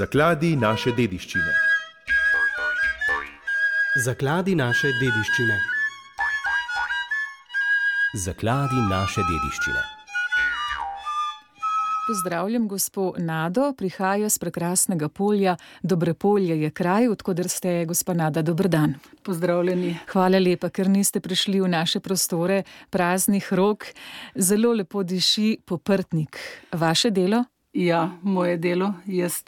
Zakladi naše dediščine. Zakladi naše dediščine. Zakladi naše dediščine. Pozdravljam gospo Nado, prihaja z prekrasnega polja. Dobre polje je kraj, odkuder ste, gospa Nada, dobr dan. Pozdravljeni. Hvala lepa, ker niste prišli v naše prostore praznih rok. Zelo lepo diši poprtnik. Vaše delo? Ja, moje delo. Jaz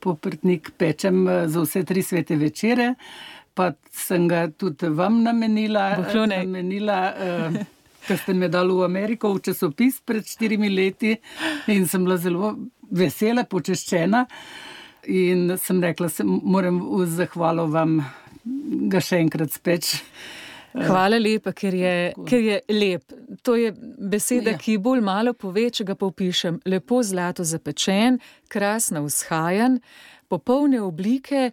poprtnik pečem za vse tri svete večere, pa sem ga tudi vam namenila. Bohlone. namenila uh, ker ste me dali v Ameriko v časopis pred štirimi leti in sem bila zelo vesela, počeščena. In sem rekla, da moram v zahvalo vam ga še enkrat speč. Hvala lepa, ker je, ker je lep. To je beseda, Ja. ki bolj malo pove, če ga pa opišem. Lepo zlato zapečen, krasno vzhajan, popolne oblike.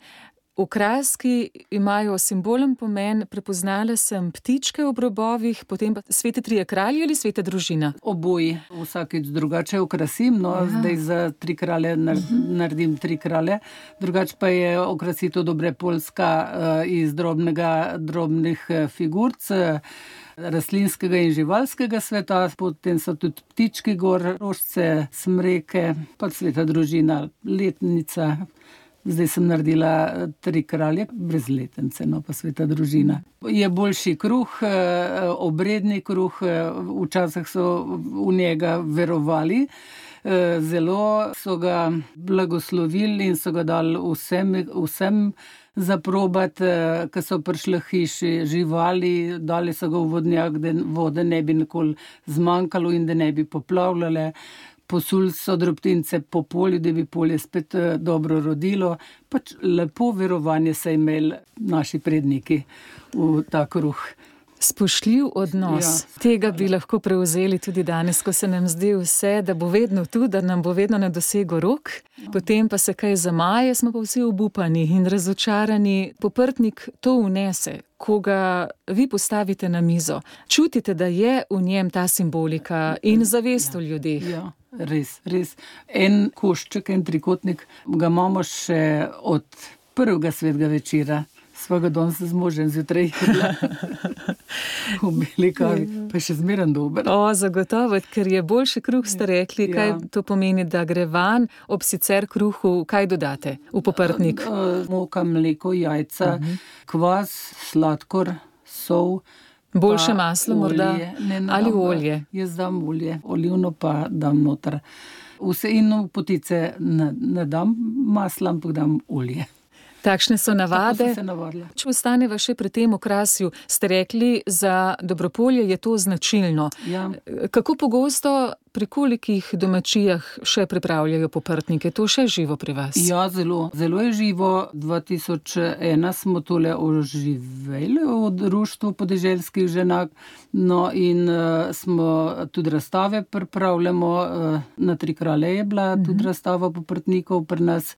Okraski imajo simbolen pomen, prepoznala sem ptičke ob robovih, potem pa svete trije kralji ali sveta družina. Oboji, vsakeč drugače okrasim, no ja. zdaj za tri kralje nar naredim tri kralje. Drugače pa je okrasitev dobre polska uh, iz drobnega, drobnih eh, figurc. eh, Rastlinskega in živalskega sveta, potem so tudi ptički, gor, rožce, smreke, pa sveta družina, letnica. Zdaj sem naredila eh, tri kralje, brez letence, no pa sveta družina. Je boljši kruh, eh, obredni kruh, eh, včasih so v njega verovali. Eh, Zelo so ga blagoslovili in so ga dali vsem, vsem za probat, ki so prišli hiši, živali, dali so ga v vodnjak, da vode ne bi nikoli zmanjkalo in da ne bi poplavljale. Posuli so drobtince po polju, da bi polje spet eh, dobro rodilo. Pač lepo verovanje so imeli naši predniki v ta kruh. Spoštljiv odnos. Ja. Tega bi lahko prevzeli tudi danes, ko se nam zdi vse, da bo vedno tu, da nam bo vedno na dosegu rok, potem pa se kaj zamaje, smo pa vsi obupani in razočarani. Poprtnik to unese, ko ga vi postavite na mizo. Čutite, da je v njem ta simbolika in zavest o ljudeh. Ja, res, res. En košček, en trikotnik, ga imamo še od prvega svetega večera. Svega danes z možem zjutraj jedla. v beli kavi, pa je še zmeren dober. O, zagotovo, ker je boljši kruh, ste rekli, kaj Ja. to pomeni, da gre van ob sicer kruhu, kaj dodate v poprtnik. Eh, Moka, mleko, jajca, kvas, sladkor, sol. Boljše maslo morda olje. Ne, ne ali dam, olje. Jaz dam olje, olivno pa dam noter. Vse v potice ne, ne dam masla, ampak dam olje. Takšne so navade. Če ostaneva še pri tem okrasju, ste rekli, za Dobropolje je to značilno. Ja. Kako pogosto pri kolikih domačijah še pripravljajo poprtnike? To še živo pri vas? Ja, zelo, zelo je živo. 2001 smo tole oživeli v društvu podeželskih ženak, no in uh, smo tudi razstave pripravljamo. Uh, na tri kralje je bila tudi razstava poprtnikov pri nas.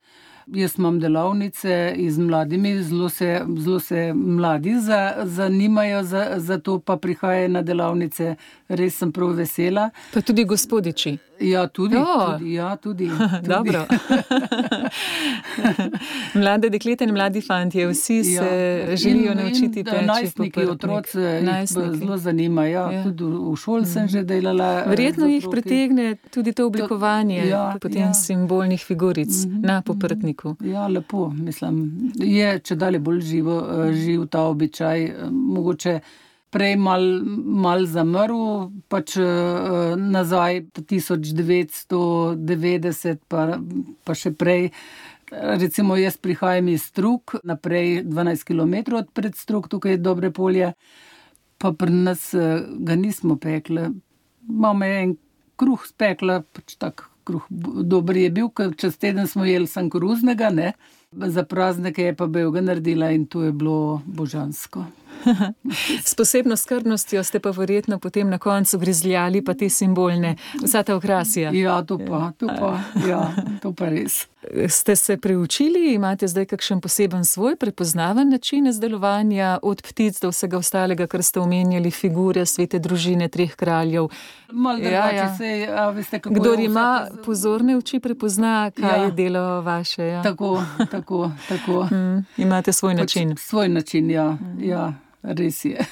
Jaz imam delavnice z mladimi, zelo se, zelo se mladi za, zanimajo za, za to, pa prihajajo na delavnice. Res sem prav vesela. Pa tudi gospodiči. Ja, tudi. O. tudi, ja, tudi, tudi. Dobro. Mlade deklete in mladi fantje, vsi se Ja. želijo In- naučiti in, peči. Najstniki, otroci zelo zanimajo. Ja. Ja. Tudi v šoli sem že delala. eh, Verjetno jih pritegne tudi to oblikovanje ja, potem ja. simbolnih figuric na poprtniku. Ja, lepo, mislim. Je če dalje bolj živo, eh, živ ta običaj. eh, Mogoče prej mal, mal zamrl, pač eh, nazaj 1990, pa, pa še prej. Recimo, jaz prihajam iz Struk, naprej 12 km od predstruk, tukaj je dobre polje, pa pri nas eh, ga nismo pekli. Je en kruh spekla, pač tak kruh dober je bil, ker čez teden smo jedli sem koruznega, ne. Za praznike je pa bil ga naredila in to je bilo božansko. S posebno skrbnostjo ste pa verjetno potem na koncu grizljali pa te simbolne, vsa ta okrasja. Ja, to pa, to pa, ja, to pa res. Ste se preučili, imate zdaj kakšen poseben svoj prepoznaven način izdelovanja od ptic do vsega ostalega, kar ste omenjali, figure, svete družine, treh kraljev? Malo Ja, ja. se, a veste, Kdor ima vsaka- pozorne oči, prepozna, kaj Ja. je delo vaše. Ja. Tako, tako, tako. Mm, imate svoj način. Pač svoj način, ja, ja, res je.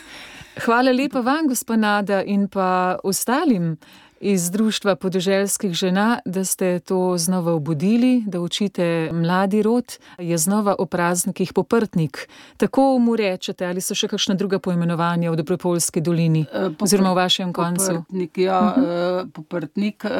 Hvala lepa vam, gospod Nada, in pa ostalim iz Društva podeželskih žena, da ste to znova obudili, da učite mladi rod, je znova o praznikih poprtnik. Tako mu rečete, ali so še kakšna druga poimenovanja v Dobropolski dolini Eh, popr- oziroma v vašem koncu? Poprtnik, ja, uh poprtnik, uh,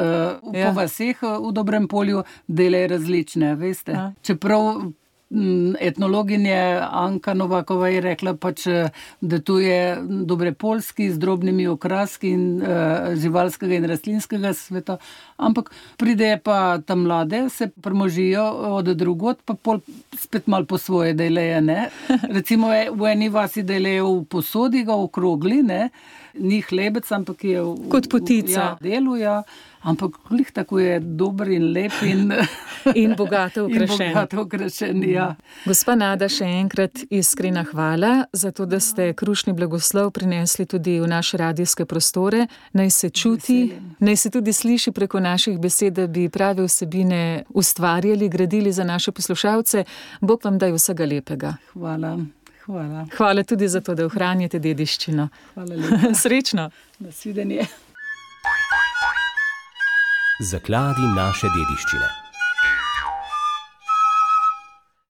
Ja. po vaseh eh, v dobrem polju delajo različne, veste. Ja. Čeprav mm, etnologinja Anka Novakova je rekla, pač, eh, da tu je dobre polski z drobnimi okraski in uh, živalskega in rastlinskega sveta, ampak pride pa tam mlade, se premožijo od drugot, pa pol spet mal po svoje delajo, ne. Recimo e- v eni vasi delajo v posodi, ga okrogli, ne. Ni hlebec, ampak je v, Kot potica. v, ja, delu, ja. Ampak glih tako je dober in lep in, In bogato in okrašen. bogato okrašen. Ja. Gospa Nada, še enkrat iskrena hvala za to, da ste krušni blagoslov prinesli tudi v naše radijske prostore. Naj se čuti, naj se tudi sliši preko naših besed, da bi prave vsebine ustvarjali, gradili za naše poslušalce. Bog vam daj vsega lepega. Hvala, hvala, Hvala tudi za to, da ohranjate dediščino. hvala lepa. Srečno! Nasvidenje. Zakladi naše dediščine.